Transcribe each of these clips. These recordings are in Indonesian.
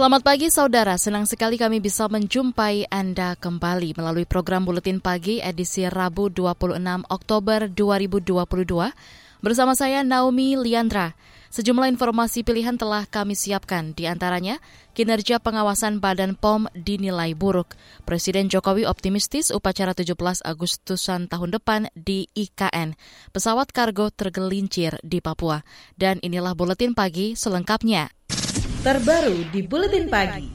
Selamat pagi saudara, senang sekali kami bisa menjumpai Anda kembali melalui program Buletin Pagi edisi Rabu 26 Oktober 2022 bersama saya Naomi Liandra. Sejumlah informasi pilihan telah kami siapkan, di antaranya kinerja pengawasan Badan POM dinilai buruk. Presiden Jokowi optimistis upacara 17 Agustusan tahun depan di IKN. Pesawat kargo tergelincir di Papua. Dan inilah Buletin Pagi selengkapnya terbaru di Buletin Pagi.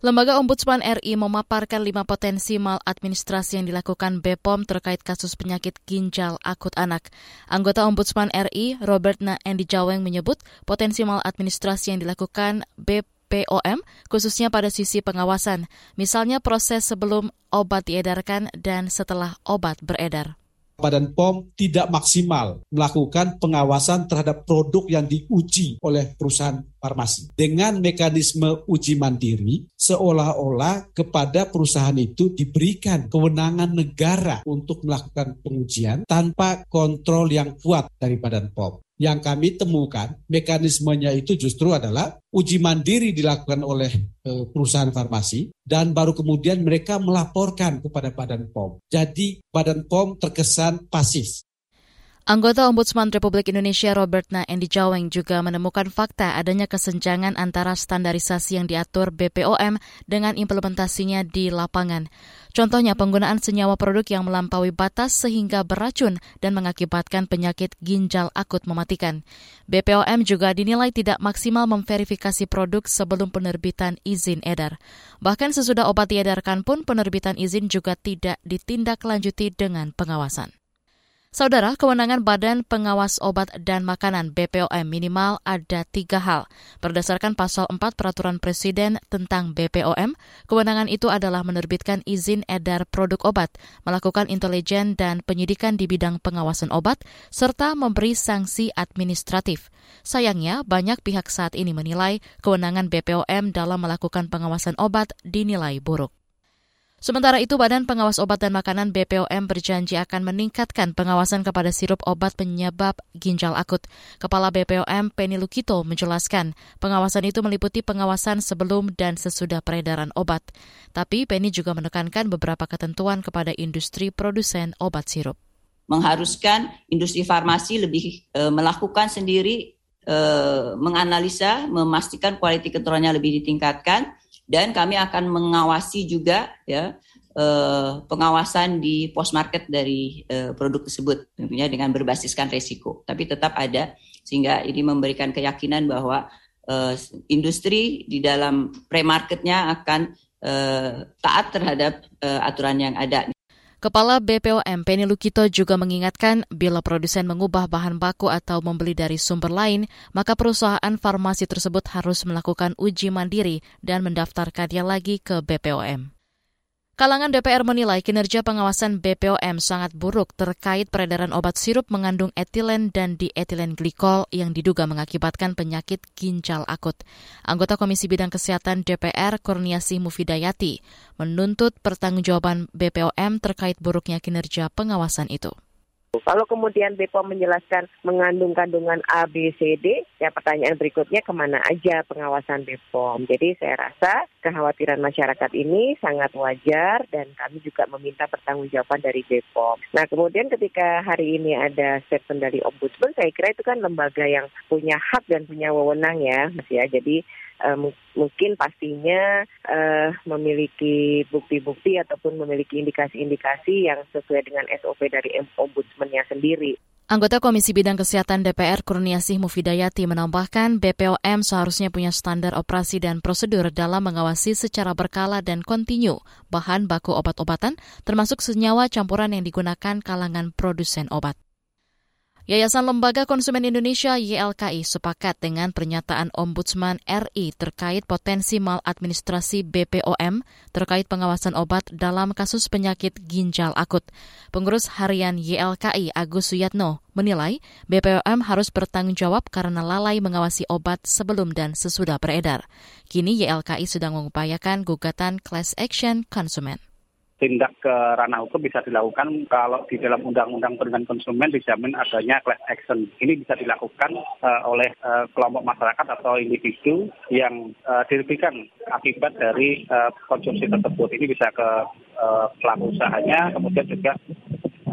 Lembaga Ombudsman RI memaparkan lima potensi maladministrasi yang dilakukan BPOM terkait kasus penyakit ginjal akut anak. Anggota Ombudsman RI, Robert Na Endi Jaweng menyebut potensi maladministrasi yang dilakukan BPOM khususnya pada sisi pengawasan, misalnya proses sebelum obat diedarkan dan setelah obat beredar. Badan POM tidak maksimal melakukan pengawasan terhadap produk yang diuji oleh perusahaan farmasi. Dengan mekanisme uji mandiri, seolah-olah kepada perusahaan itu diberikan kewenangan negara untuk melakukan pengujian tanpa kontrol yang kuat dari Badan POM yang kami temukan mekanismenya itu justru adalah uji mandiri dilakukan oleh e, perusahaan farmasi dan baru kemudian mereka melaporkan kepada Badan POM. Jadi Badan POM terkesan pasif. Anggota Ombudsman Republik Indonesia Robert Na Endi Jaweng juga menemukan fakta adanya kesenjangan antara standarisasi yang diatur BPOM dengan implementasinya di lapangan. Contohnya penggunaan senyawa produk yang melampaui batas sehingga beracun dan mengakibatkan penyakit ginjal akut mematikan. BPOM juga dinilai tidak maksimal memverifikasi produk sebelum penerbitan izin edar. Bahkan sesudah obat diedarkan pun penerbitan izin juga tidak ditindaklanjuti dengan pengawasan. Saudara, kewenangan Badan Pengawas Obat dan Makanan BPOM minimal ada tiga hal. Berdasarkan pasal 4 Peraturan Presiden tentang BPOM, kewenangan itu adalah menerbitkan izin edar produk obat, melakukan intelijen dan penyidikan di bidang pengawasan obat, serta memberi sanksi administratif. Sayangnya, banyak pihak saat ini menilai kewenangan BPOM dalam melakukan pengawasan obat dinilai buruk. Sementara itu, Badan Pengawas Obat dan Makanan BPOM berjanji akan meningkatkan pengawasan kepada sirup obat penyebab ginjal akut. Kepala BPOM Penny Lukito menjelaskan, pengawasan itu meliputi pengawasan sebelum dan sesudah peredaran obat. Tapi Penny juga menekankan beberapa ketentuan kepada industri produsen obat sirup. Mengharuskan industri farmasi lebih e, melakukan sendiri, e, menganalisa, memastikan kualitas controlnya lebih ditingkatkan, dan kami akan mengawasi juga ya eh, pengawasan di post market dari eh, produk tersebut tentunya dengan berbasiskan resiko tapi tetap ada sehingga ini memberikan keyakinan bahwa eh, industri di dalam pre-marketnya akan taat terhadap aturan yang ada. Kepala BPOM Penny Lukito juga mengingatkan bila produsen mengubah bahan baku atau membeli dari sumber lain, maka perusahaan farmasi tersebut harus melakukan uji mandiri dan mendaftarkannya lagi ke BPOM. Kalangan DPR menilai kinerja pengawasan BPOM sangat buruk terkait peredaran obat sirup mengandung etilen dan dietilen glikol yang diduga mengakibatkan penyakit ginjal akut. Anggota Komisi Bidang Kesehatan DPR Kurniasi Mufidayati menuntut pertanggungjawaban BPOM terkait buruknya kinerja pengawasan itu. Kalau kemudian BPOM menjelaskan mengandung kandungan A, B, C, D, ya pertanyaan berikutnya ke mana aja pengawasan BPOM. Jadi saya rasa kekhawatiran masyarakat ini sangat wajar dan kami juga meminta pertanggungjawaban dari BPOM. Nah kemudian ketika hari ini ada statement dari Ombudsman, saya kira itu kan lembaga yang punya hak dan punya wewenang ya, Mas ya. Jadi uh, mungkin pastinya uh, memiliki bukti-bukti ataupun memiliki indikasi-indikasi yang sesuai dengan SOP dari ombudsman-nya sendiri. Anggota Komisi Bidang Kesehatan DPR Kurniasih Mufidayati menambahkan BPOM seharusnya punya standar operasi dan prosedur dalam mengawasi secara berkala dan kontinu bahan baku obat-obatan termasuk senyawa campuran yang digunakan kalangan produsen obat. Yayasan Lembaga Konsumen Indonesia YLKI sepakat dengan pernyataan Ombudsman RI terkait potensi maladministrasi BPOM terkait pengawasan obat dalam kasus penyakit ginjal akut. Pengurus harian YLKI Agus Suyatno menilai BPOM harus bertanggung jawab karena lalai mengawasi obat sebelum dan sesudah beredar. Kini YLKI sedang mengupayakan gugatan class action konsumen tindak ke ranah hukum bisa dilakukan kalau di dalam undang-undang perlindungan konsumen dijamin adanya class action. Ini bisa dilakukan uh, oleh uh, kelompok masyarakat atau individu yang uh, dirugikan akibat dari uh, konsumsi tersebut. Ini bisa ke uh, pelaku usahanya, kemudian juga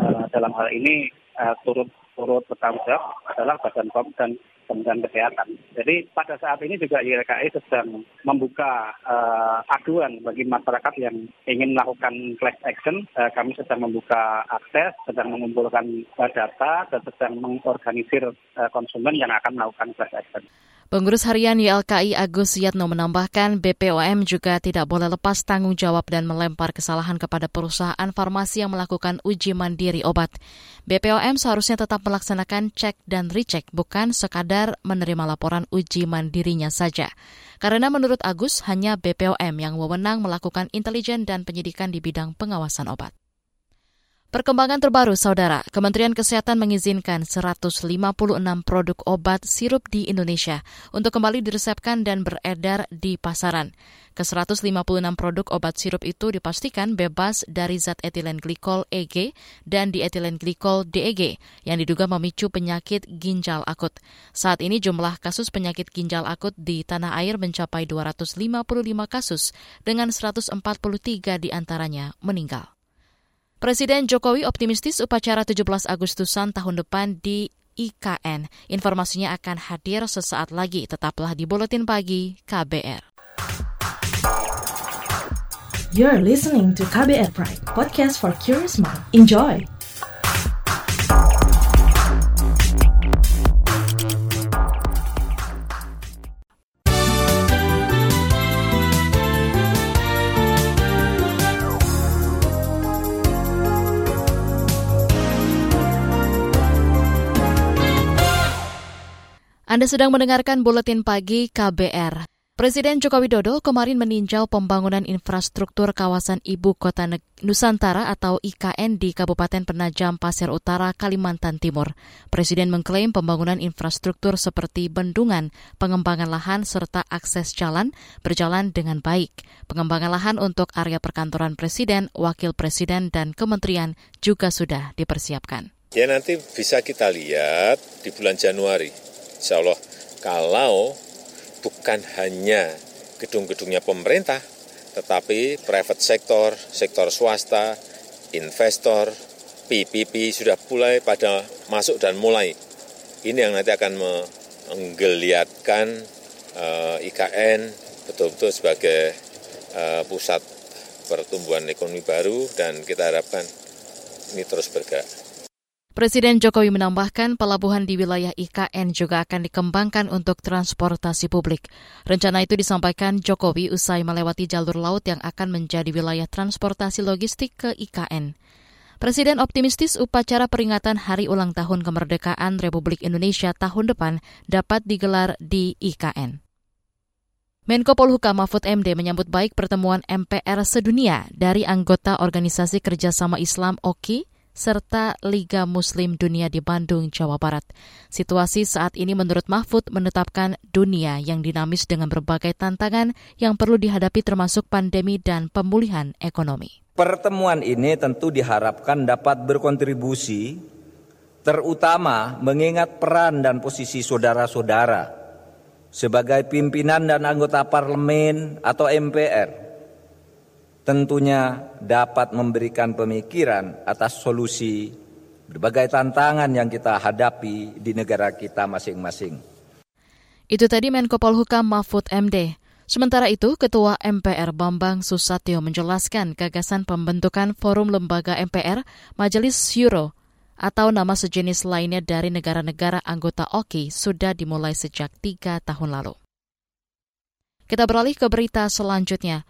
uh, dalam hal ini uh, turut turut bertanggung jawab adalah Badan POM dan Kementerian Kesehatan. Jadi pada saat ini juga YLKI sedang membuka uh, aduan bagi masyarakat yang ingin melakukan class action. Uh, kami sedang membuka akses, sedang mengumpulkan data, dan sedang mengorganisir uh, konsumen yang akan melakukan class action. Pengurus harian YLKI Agus Yatno menambahkan BPOM juga tidak boleh lepas tanggung jawab dan melempar kesalahan kepada perusahaan farmasi yang melakukan uji mandiri obat. BPOM seharusnya tetap melaksanakan cek dan recheck, bukan sekadar menerima laporan uji mandirinya saja. Karena menurut Agus, hanya BPOM yang wewenang melakukan intelijen dan penyidikan di bidang pengawasan obat. Perkembangan terbaru, Saudara, Kementerian Kesehatan mengizinkan 156 produk obat sirup di Indonesia untuk kembali diresepkan dan beredar di pasaran. Ke-156 produk obat sirup itu dipastikan bebas dari zat etilen glikol EG dan dietilen glikol DEG yang diduga memicu penyakit ginjal akut. Saat ini jumlah kasus penyakit ginjal akut di tanah air mencapai 255 kasus dengan 143 di antaranya meninggal. Presiden Jokowi optimistis upacara 17 Agustusan tahun depan di IKN. Informasinya akan hadir sesaat lagi. Tetaplah di Buletin Pagi KBR. You're listening to KBR Pride, podcast for curious mind. Enjoy! Anda sedang mendengarkan buletin pagi KBR. Presiden Joko Widodo kemarin meninjau pembangunan infrastruktur kawasan Ibu Kota Nusantara atau IKN di Kabupaten Penajam Pasir Utara, Kalimantan Timur. Presiden mengklaim pembangunan infrastruktur seperti bendungan, pengembangan lahan, serta akses jalan berjalan dengan baik. Pengembangan lahan untuk area perkantoran Presiden, Wakil Presiden, dan Kementerian juga sudah dipersiapkan. Ya nanti bisa kita lihat di bulan Januari Insya Allah kalau bukan hanya gedung-gedungnya pemerintah, tetapi private sektor, sektor swasta, investor, PPP sudah mulai pada masuk dan mulai. Ini yang nanti akan menggeliatkan eh, IKN betul-betul sebagai uh, pusat pertumbuhan ekonomi baru dan kita harapkan ini terus bergerak. Presiden Jokowi menambahkan pelabuhan di wilayah IKN juga akan dikembangkan untuk transportasi publik. Rencana itu disampaikan Jokowi usai melewati jalur laut yang akan menjadi wilayah transportasi logistik ke IKN. Presiden optimistis upacara peringatan Hari Ulang Tahun Kemerdekaan Republik Indonesia tahun depan dapat digelar di IKN. Menko Polhukam Mahfud MD menyambut baik pertemuan MPR sedunia dari anggota Organisasi Kerjasama Islam OKI serta Liga Muslim Dunia di Bandung, Jawa Barat. Situasi saat ini menurut Mahfud menetapkan dunia yang dinamis dengan berbagai tantangan yang perlu dihadapi termasuk pandemi dan pemulihan ekonomi. Pertemuan ini tentu diharapkan dapat berkontribusi terutama mengingat peran dan posisi saudara-saudara sebagai pimpinan dan anggota parlemen atau MPR tentunya dapat memberikan pemikiran atas solusi berbagai tantangan yang kita hadapi di negara kita masing-masing. Itu tadi Menko Polhukam Mahfud MD. Sementara itu, Ketua MPR Bambang Susatyo menjelaskan gagasan pembentukan Forum Lembaga MPR Majelis Euro atau nama sejenis lainnya dari negara-negara anggota OKI sudah dimulai sejak tiga tahun lalu. Kita beralih ke berita selanjutnya.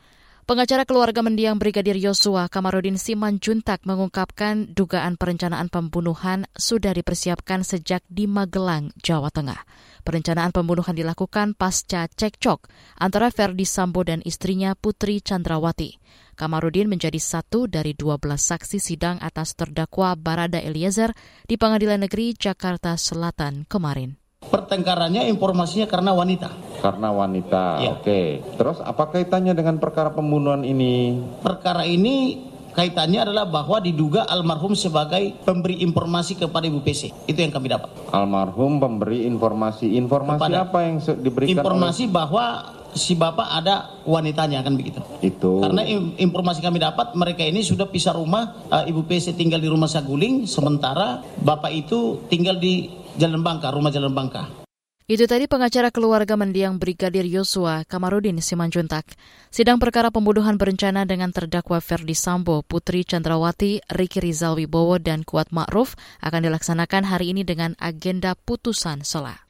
Pengacara keluarga mendiang Brigadir Yosua Kamarudin Simanjuntak mengungkapkan dugaan perencanaan pembunuhan sudah dipersiapkan sejak di Magelang, Jawa Tengah. Perencanaan pembunuhan dilakukan pasca cekcok antara Verdi Sambo dan istrinya Putri Chandrawati. Kamarudin menjadi satu dari 12 saksi sidang atas terdakwa Barada Eliezer di Pengadilan Negeri Jakarta Selatan kemarin. Pertengkarannya informasinya karena wanita. Karena wanita, ya. oke. Terus apa kaitannya dengan perkara pembunuhan ini? Perkara ini kaitannya adalah bahwa diduga almarhum sebagai pemberi informasi kepada Ibu PC. Itu yang kami dapat. Almarhum pemberi informasi. Informasi kepada apa yang diberikan? Informasi oleh... bahwa si bapak ada wanitanya kan begitu. Itu. Karena informasi kami dapat mereka ini sudah pisah rumah. Uh, Ibu PC tinggal di rumah Saguling, sementara bapak itu tinggal di Jalan Bangka, rumah Jalan Bangka. Itu tadi pengacara keluarga mendiang Brigadir Yosua Kamarudin Simanjuntak. Sidang perkara pembunuhan berencana dengan terdakwa Ferdi Sambo, Putri Chandrawati, Riki Rizal Wibowo, dan Kuat Ma'ruf akan dilaksanakan hari ini dengan agenda putusan sela.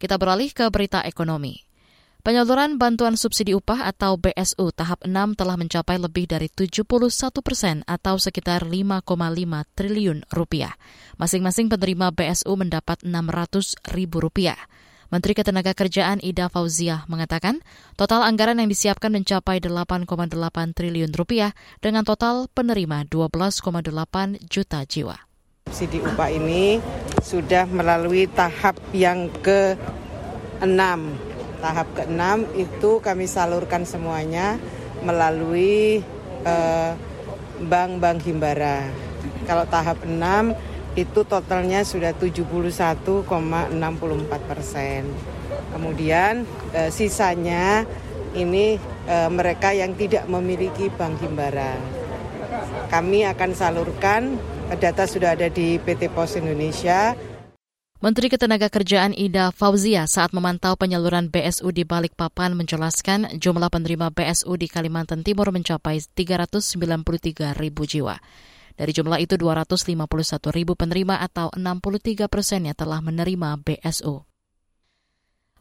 Kita beralih ke berita ekonomi. Penyaluran bantuan subsidi upah atau BSU tahap 6 telah mencapai lebih dari 71 persen atau sekitar 5,5 triliun rupiah. Masing-masing penerima BSU mendapat 600 ribu rupiah. Menteri Ketenagakerjaan Ida Fauziah mengatakan, total anggaran yang disiapkan mencapai 8,8 triliun rupiah dengan total penerima 12,8 juta jiwa. Subsidi upah ini sudah melalui tahap yang ke-6 tahap ke-6 itu kami salurkan semuanya melalui eh, bank-bank uh, himbara. Kalau tahap 6 itu totalnya sudah 71,64 persen. Kemudian uh, sisanya ini uh, mereka yang tidak memiliki bank himbara. Kami akan salurkan data sudah ada di PT Pos Indonesia Menteri Ketenagakerjaan Ida Fauzia saat memantau penyaluran BSU di Balikpapan menjelaskan jumlah penerima BSU di Kalimantan Timur mencapai 393 ribu jiwa. Dari jumlah itu 251 ribu penerima atau 63 persennya telah menerima BSU.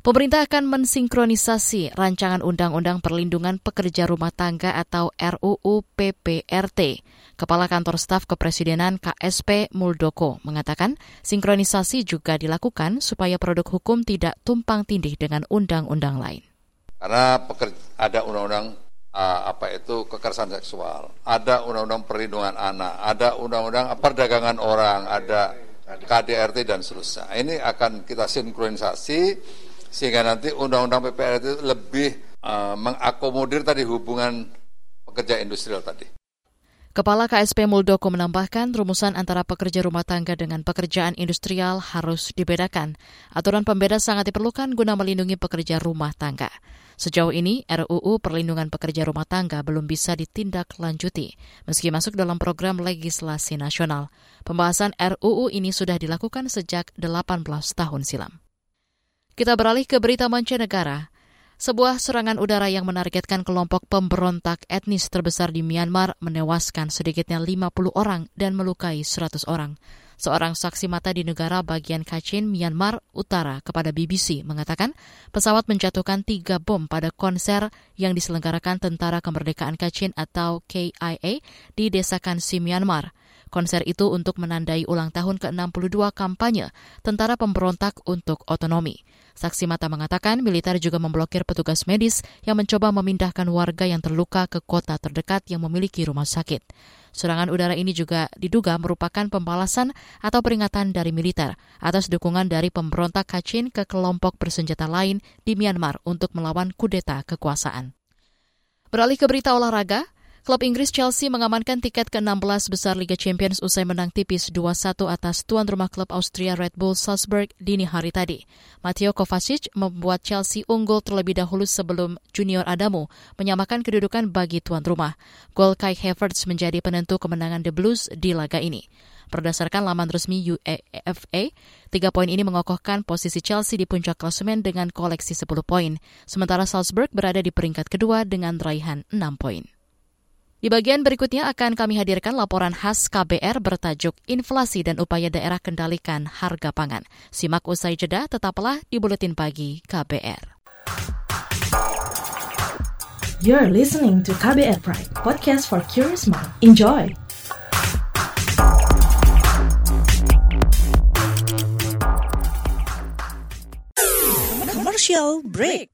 Pemerintah akan mensinkronisasi rancangan Undang-Undang Perlindungan Pekerja Rumah Tangga atau RUU PPRT. Kepala Kantor Staf Kepresidenan KSP Muldoko mengatakan sinkronisasi juga dilakukan supaya produk hukum tidak tumpang tindih dengan undang-undang lain. Karena ada undang-undang apa itu kekerasan seksual, ada undang-undang perlindungan anak, ada undang-undang perdagangan orang, ada KDRT dan seterusnya. Ini akan kita sinkronisasi sehingga nanti undang-undang PPR itu lebih uh, mengakomodir tadi hubungan pekerja industrial tadi. Kepala KSP Muldoko menambahkan rumusan antara pekerja rumah tangga dengan pekerjaan industrial harus dibedakan. Aturan pembeda sangat diperlukan guna melindungi pekerja rumah tangga. Sejauh ini, RUU Perlindungan Pekerja Rumah Tangga belum bisa ditindaklanjuti, meski masuk dalam program legislasi nasional. Pembahasan RUU ini sudah dilakukan sejak 18 tahun silam. Kita beralih ke berita mancanegara. Sebuah serangan udara yang menargetkan kelompok pemberontak etnis terbesar di Myanmar menewaskan sedikitnya 50 orang dan melukai 100 orang. Seorang saksi mata di negara bagian Kachin, Myanmar Utara kepada BBC mengatakan pesawat menjatuhkan tiga bom pada konser yang diselenggarakan Tentara Kemerdekaan Kachin atau KIA di desa Kansi, Myanmar. Konser itu untuk menandai ulang tahun ke-62 kampanye Tentara Pemberontak untuk Otonomi. Saksi mata mengatakan militer juga memblokir petugas medis yang mencoba memindahkan warga yang terluka ke kota terdekat yang memiliki rumah sakit. Serangan udara ini juga diduga merupakan pembalasan atau peringatan dari militer atas dukungan dari pemberontak Kachin ke kelompok bersenjata lain di Myanmar untuk melawan kudeta kekuasaan. Beralih ke berita olahraga, Klub Inggris Chelsea mengamankan tiket ke-16 besar Liga Champions usai menang tipis 2-1 atas tuan rumah klub Austria Red Bull Salzburg dini hari tadi. Matteo Kovacic membuat Chelsea unggul terlebih dahulu sebelum Junior Adamu menyamakan kedudukan bagi tuan rumah. Gol Kai Havertz menjadi penentu kemenangan The Blues di laga ini. Berdasarkan laman resmi UEFA, tiga poin ini mengokohkan posisi Chelsea di puncak klasemen dengan koleksi 10 poin, sementara Salzburg berada di peringkat kedua dengan raihan 6 poin. Di bagian berikutnya akan kami hadirkan laporan khas KBR bertajuk Inflasi dan Upaya Daerah Kendalikan Harga Pangan. Simak usai jeda, tetaplah di Buletin Pagi KBR. You're listening to KBR Pride, podcast for curious mind. Enjoy! Commercial break.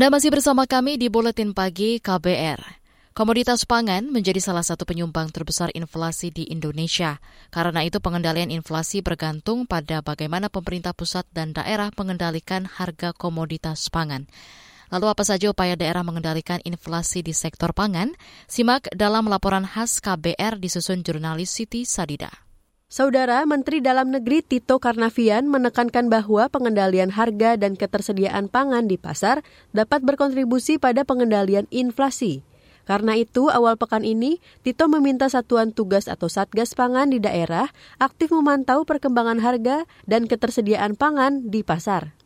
Anda masih bersama kami di Buletin Pagi KBR. Komoditas pangan menjadi salah satu penyumbang terbesar inflasi di Indonesia. Karena itu pengendalian inflasi bergantung pada bagaimana pemerintah pusat dan daerah mengendalikan harga komoditas pangan. Lalu apa saja upaya daerah mengendalikan inflasi di sektor pangan? Simak dalam laporan khas KBR disusun jurnalis Siti Sadida. Saudara Menteri Dalam Negeri Tito Karnavian menekankan bahwa pengendalian harga dan ketersediaan pangan di pasar dapat berkontribusi pada pengendalian inflasi. Karena itu, awal pekan ini, Tito meminta satuan tugas atau satgas pangan di daerah aktif memantau perkembangan harga dan ketersediaan pangan di pasar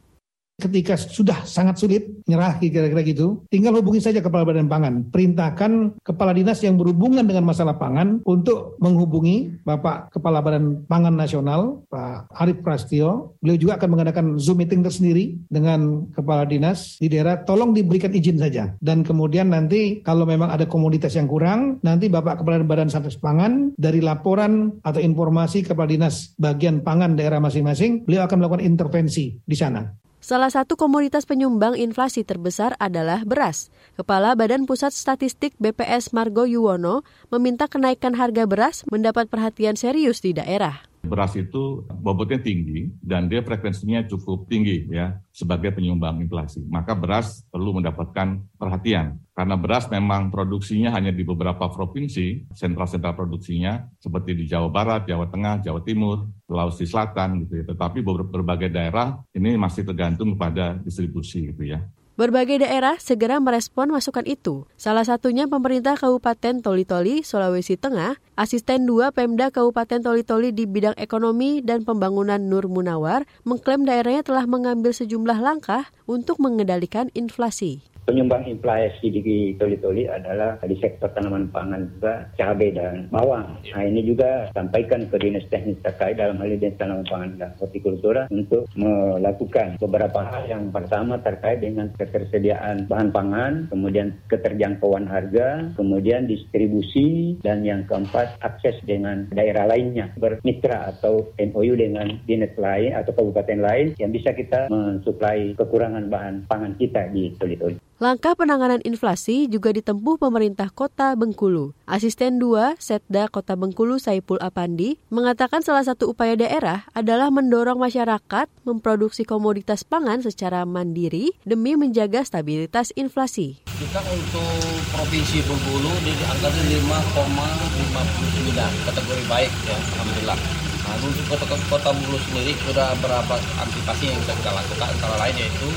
ketika sudah sangat sulit nyerah kira-kira gitu, tinggal hubungi saja Kepala Badan Pangan. Perintahkan kepala dinas yang berhubungan dengan masalah pangan untuk menghubungi Bapak Kepala Badan Pangan Nasional, Pak Arif Prastio. Beliau juga akan mengadakan Zoom meeting tersendiri dengan kepala dinas di daerah. Tolong diberikan izin saja. Dan kemudian nanti kalau memang ada komoditas yang kurang, nanti Bapak Kepala Badan Satgas Pangan dari laporan atau informasi Kepala Dinas bagian pangan daerah masing-masing, beliau akan melakukan intervensi di sana. Salah satu komoditas penyumbang inflasi terbesar adalah beras. Kepala Badan Pusat Statistik BPS Margo Yuwono meminta kenaikan harga beras mendapat perhatian serius di daerah. Beras itu bobotnya tinggi dan dia frekuensinya cukup tinggi ya sebagai penyumbang inflasi. Maka beras perlu mendapatkan perhatian karena beras memang produksinya hanya di beberapa provinsi, sentral-sentral produksinya seperti di Jawa Barat, Jawa Tengah, Jawa Timur, Sulawesi Selatan gitu ya. Tetapi berbagai daerah ini masih tergantung pada distribusi gitu ya. Berbagai daerah segera merespon masukan itu. Salah satunya pemerintah Kabupaten Toli-Toli, Sulawesi Tengah, Asisten 2 Pemda Kabupaten Toli-Toli di bidang ekonomi dan pembangunan Nur Munawar mengklaim daerahnya telah mengambil sejumlah langkah untuk mengendalikan inflasi penyumbang inflasi di Toli-Toli adalah di sektor tanaman pangan juga cabai dan bawang. Nah ini juga sampaikan ke dinas teknis terkait dalam hal ini tanaman pangan dan hortikultura untuk melakukan beberapa hal yang pertama terkait dengan ketersediaan bahan pangan, kemudian keterjangkauan harga, kemudian distribusi, dan yang keempat akses dengan daerah lainnya bermitra atau MOU dengan dinas lain atau kabupaten lain yang bisa kita mensuplai kekurangan bahan pangan kita di Toli-Toli. Langkah penanganan inflasi juga ditempuh pemerintah kota Bengkulu. Asisten 2 Setda Kota Bengkulu Saipul Apandi mengatakan salah satu upaya daerah adalah mendorong masyarakat memproduksi komoditas pangan secara mandiri demi menjaga stabilitas inflasi. Kita untuk Provinsi Bengkulu di angka 5,59 kategori baik ya, Alhamdulillah. Nah, untuk kota, kota Bengkulu sendiri sudah berapa antisipasi yang kita lakukan antara lain yaitu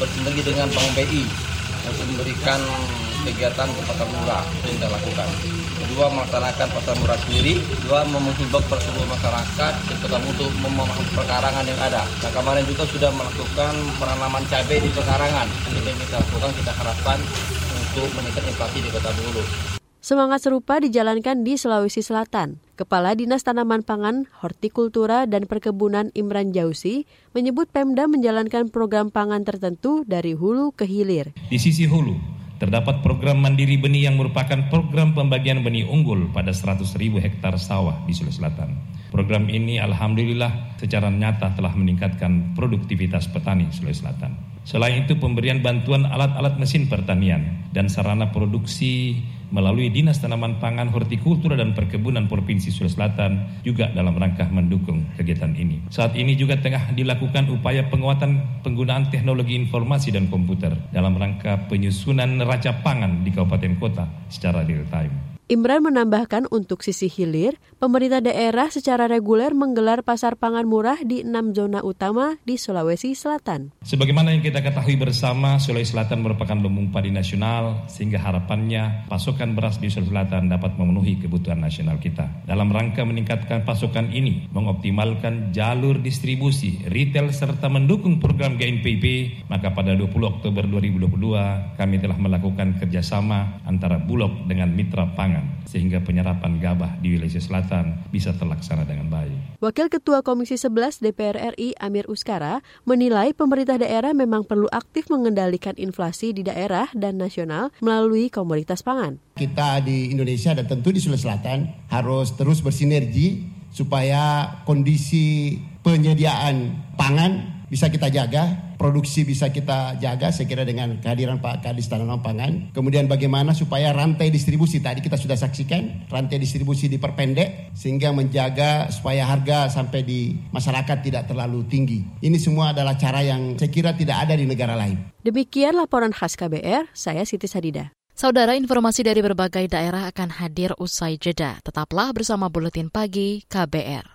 bersinergi dengan Bank BI untuk memberikan kegiatan ke pasar murah yang kita lakukan. Kedua, melaksanakan pasar murah sendiri. Dua, menghimbau kepada masyarakat terutama untuk memahami perkarangan yang ada. Nah, kemarin juga sudah melakukan penanaman cabai di perkarangan. Ini yang kita lakukan, kita harapkan untuk meningkatkan inflasi di Kota Bulu. Semangat serupa dijalankan di Sulawesi Selatan. Kepala Dinas Tanaman Pangan, Hortikultura, dan Perkebunan Imran Jausi menyebut Pemda menjalankan program pangan tertentu dari hulu ke hilir. Di sisi hulu, terdapat program Mandiri Benih yang merupakan program pembagian benih unggul pada 100 ribu hektar sawah di Sulawesi Selatan. Program ini alhamdulillah secara nyata telah meningkatkan produktivitas petani Sulawesi Selatan. Selain itu pemberian bantuan alat-alat mesin pertanian dan sarana produksi melalui Dinas Tanaman Pangan, Hortikultura dan Perkebunan Provinsi Sulawesi Selatan juga dalam rangka mendukung kegiatan ini. Saat ini juga tengah dilakukan upaya penguatan penggunaan teknologi informasi dan komputer dalam rangka penyusunan neraca pangan di kabupaten kota secara real time. Imran menambahkan untuk sisi hilir, pemerintah daerah secara reguler menggelar pasar pangan murah di enam zona utama di Sulawesi Selatan. Sebagaimana yang kita ketahui bersama, Sulawesi Selatan merupakan lumbung padi nasional, sehingga harapannya pasokan beras di Sulawesi Selatan dapat memenuhi kebutuhan nasional kita. Dalam rangka meningkatkan pasokan ini, mengoptimalkan jalur distribusi, retail, serta mendukung program GNPP, maka pada 20 Oktober 2022 kami telah melakukan kerjasama antara Bulog dengan mitra pangan pangan sehingga penyerapan gabah di wilayah selatan bisa terlaksana dengan baik. Wakil Ketua Komisi 11 DPR RI Amir Uskara menilai pemerintah daerah memang perlu aktif mengendalikan inflasi di daerah dan nasional melalui komoditas pangan. Kita di Indonesia dan tentu di Sulawesi Selatan harus terus bersinergi supaya kondisi penyediaan pangan bisa kita jaga, produksi bisa kita jaga saya kira dengan kehadiran Pak Kadis Tanaman Pangan. Kemudian bagaimana supaya rantai distribusi tadi kita sudah saksikan, rantai distribusi diperpendek sehingga menjaga supaya harga sampai di masyarakat tidak terlalu tinggi. Ini semua adalah cara yang saya kira tidak ada di negara lain. Demikian laporan khas KBR, saya Siti Sadida. Saudara, informasi dari berbagai daerah akan hadir usai jeda. Tetaplah bersama Buletin Pagi KBR.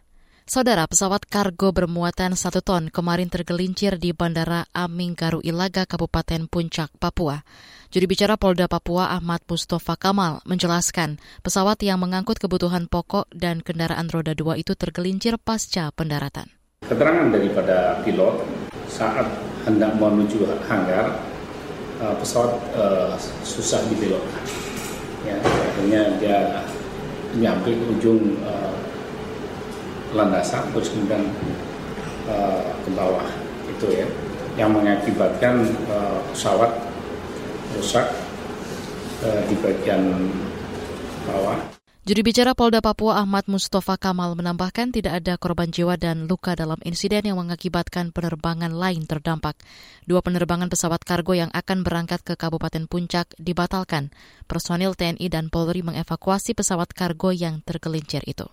Saudara, pesawat kargo bermuatan satu ton kemarin tergelincir di Bandara Aminggaru Ilaga, Kabupaten Puncak, Papua. Juri bicara Polda Papua Ahmad Mustafa Kamal menjelaskan pesawat yang mengangkut kebutuhan pokok dan kendaraan roda dua itu tergelincir pasca pendaratan. Keterangan daripada pilot saat hendak menuju hanggar, eh, pesawat uh, susah dipilotkan. Ya, akhirnya dia nyampe ujung uh, landasan terus kemudian uh, ke bawah itu ya yang mengakibatkan uh, pesawat rusak uh, di bagian bawah. Juri bicara Polda Papua Ahmad Mustafa Kamal menambahkan tidak ada korban jiwa dan luka dalam insiden yang mengakibatkan penerbangan lain terdampak. Dua penerbangan pesawat kargo yang akan berangkat ke Kabupaten Puncak dibatalkan. Personil TNI dan Polri mengevakuasi pesawat kargo yang tergelincir itu.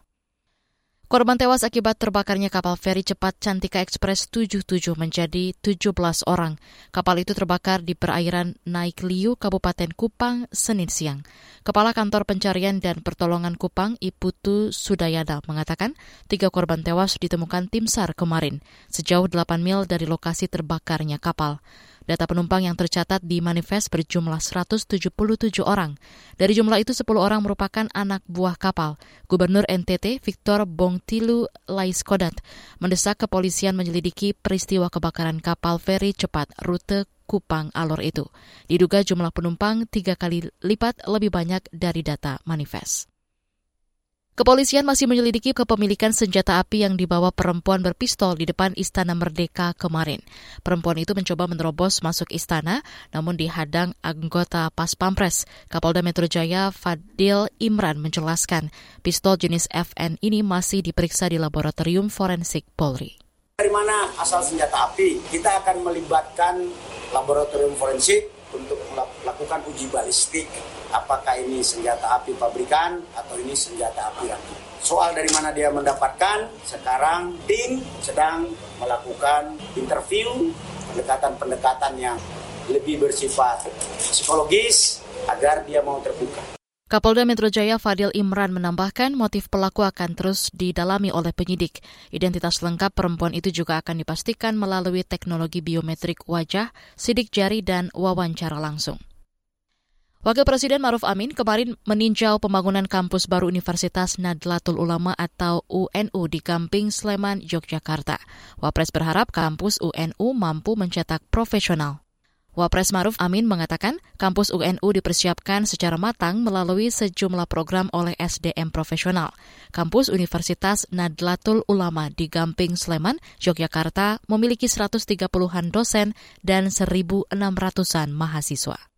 Korban tewas akibat terbakarnya kapal feri cepat Cantika Express 77 menjadi 17 orang. Kapal itu terbakar di perairan Naik Liu, Kabupaten Kupang, Senin siang. Kepala Kantor Pencarian dan Pertolongan Kupang, Iputu Sudayana, mengatakan tiga korban tewas ditemukan tim SAR kemarin, sejauh 8 mil dari lokasi terbakarnya kapal. Data penumpang yang tercatat di manifest berjumlah 177 orang. Dari jumlah itu 10 orang merupakan anak buah kapal. Gubernur NTT Victor Bongtilu Laiskodat mendesak kepolisian menyelidiki peristiwa kebakaran kapal feri cepat rute Kupang Alor itu. Diduga jumlah penumpang tiga kali lipat lebih banyak dari data manifest. Kepolisian masih menyelidiki kepemilikan senjata api yang dibawa perempuan berpistol di depan Istana Merdeka kemarin. Perempuan itu mencoba menerobos masuk istana, namun dihadang anggota Pas Pampres. Kapolda Metro Jaya Fadil Imran menjelaskan, pistol jenis FN ini masih diperiksa di laboratorium forensik Polri. Dari mana asal senjata api? Kita akan melibatkan laboratorium forensik untuk melakukan uji balistik apakah ini senjata api pabrikan atau ini senjata api rakitan. Soal dari mana dia mendapatkan, sekarang tim sedang melakukan interview, pendekatan-pendekatan yang lebih bersifat psikologis agar dia mau terbuka. Kapolda Metro Jaya Fadil Imran menambahkan motif pelaku akan terus didalami oleh penyidik. Identitas lengkap perempuan itu juga akan dipastikan melalui teknologi biometrik wajah, sidik jari, dan wawancara langsung. Wakil Presiden Maruf Amin kemarin meninjau pembangunan kampus baru Universitas Nadlatul Ulama atau UNU di Gamping, Sleman, Yogyakarta. Wapres berharap kampus UNU mampu mencetak profesional. Wapres Maruf Amin mengatakan kampus UNU dipersiapkan secara matang melalui sejumlah program oleh SDM profesional. Kampus Universitas Nadlatul Ulama di Gamping, Sleman, Yogyakarta memiliki 130-an dosen dan 1.600-an mahasiswa.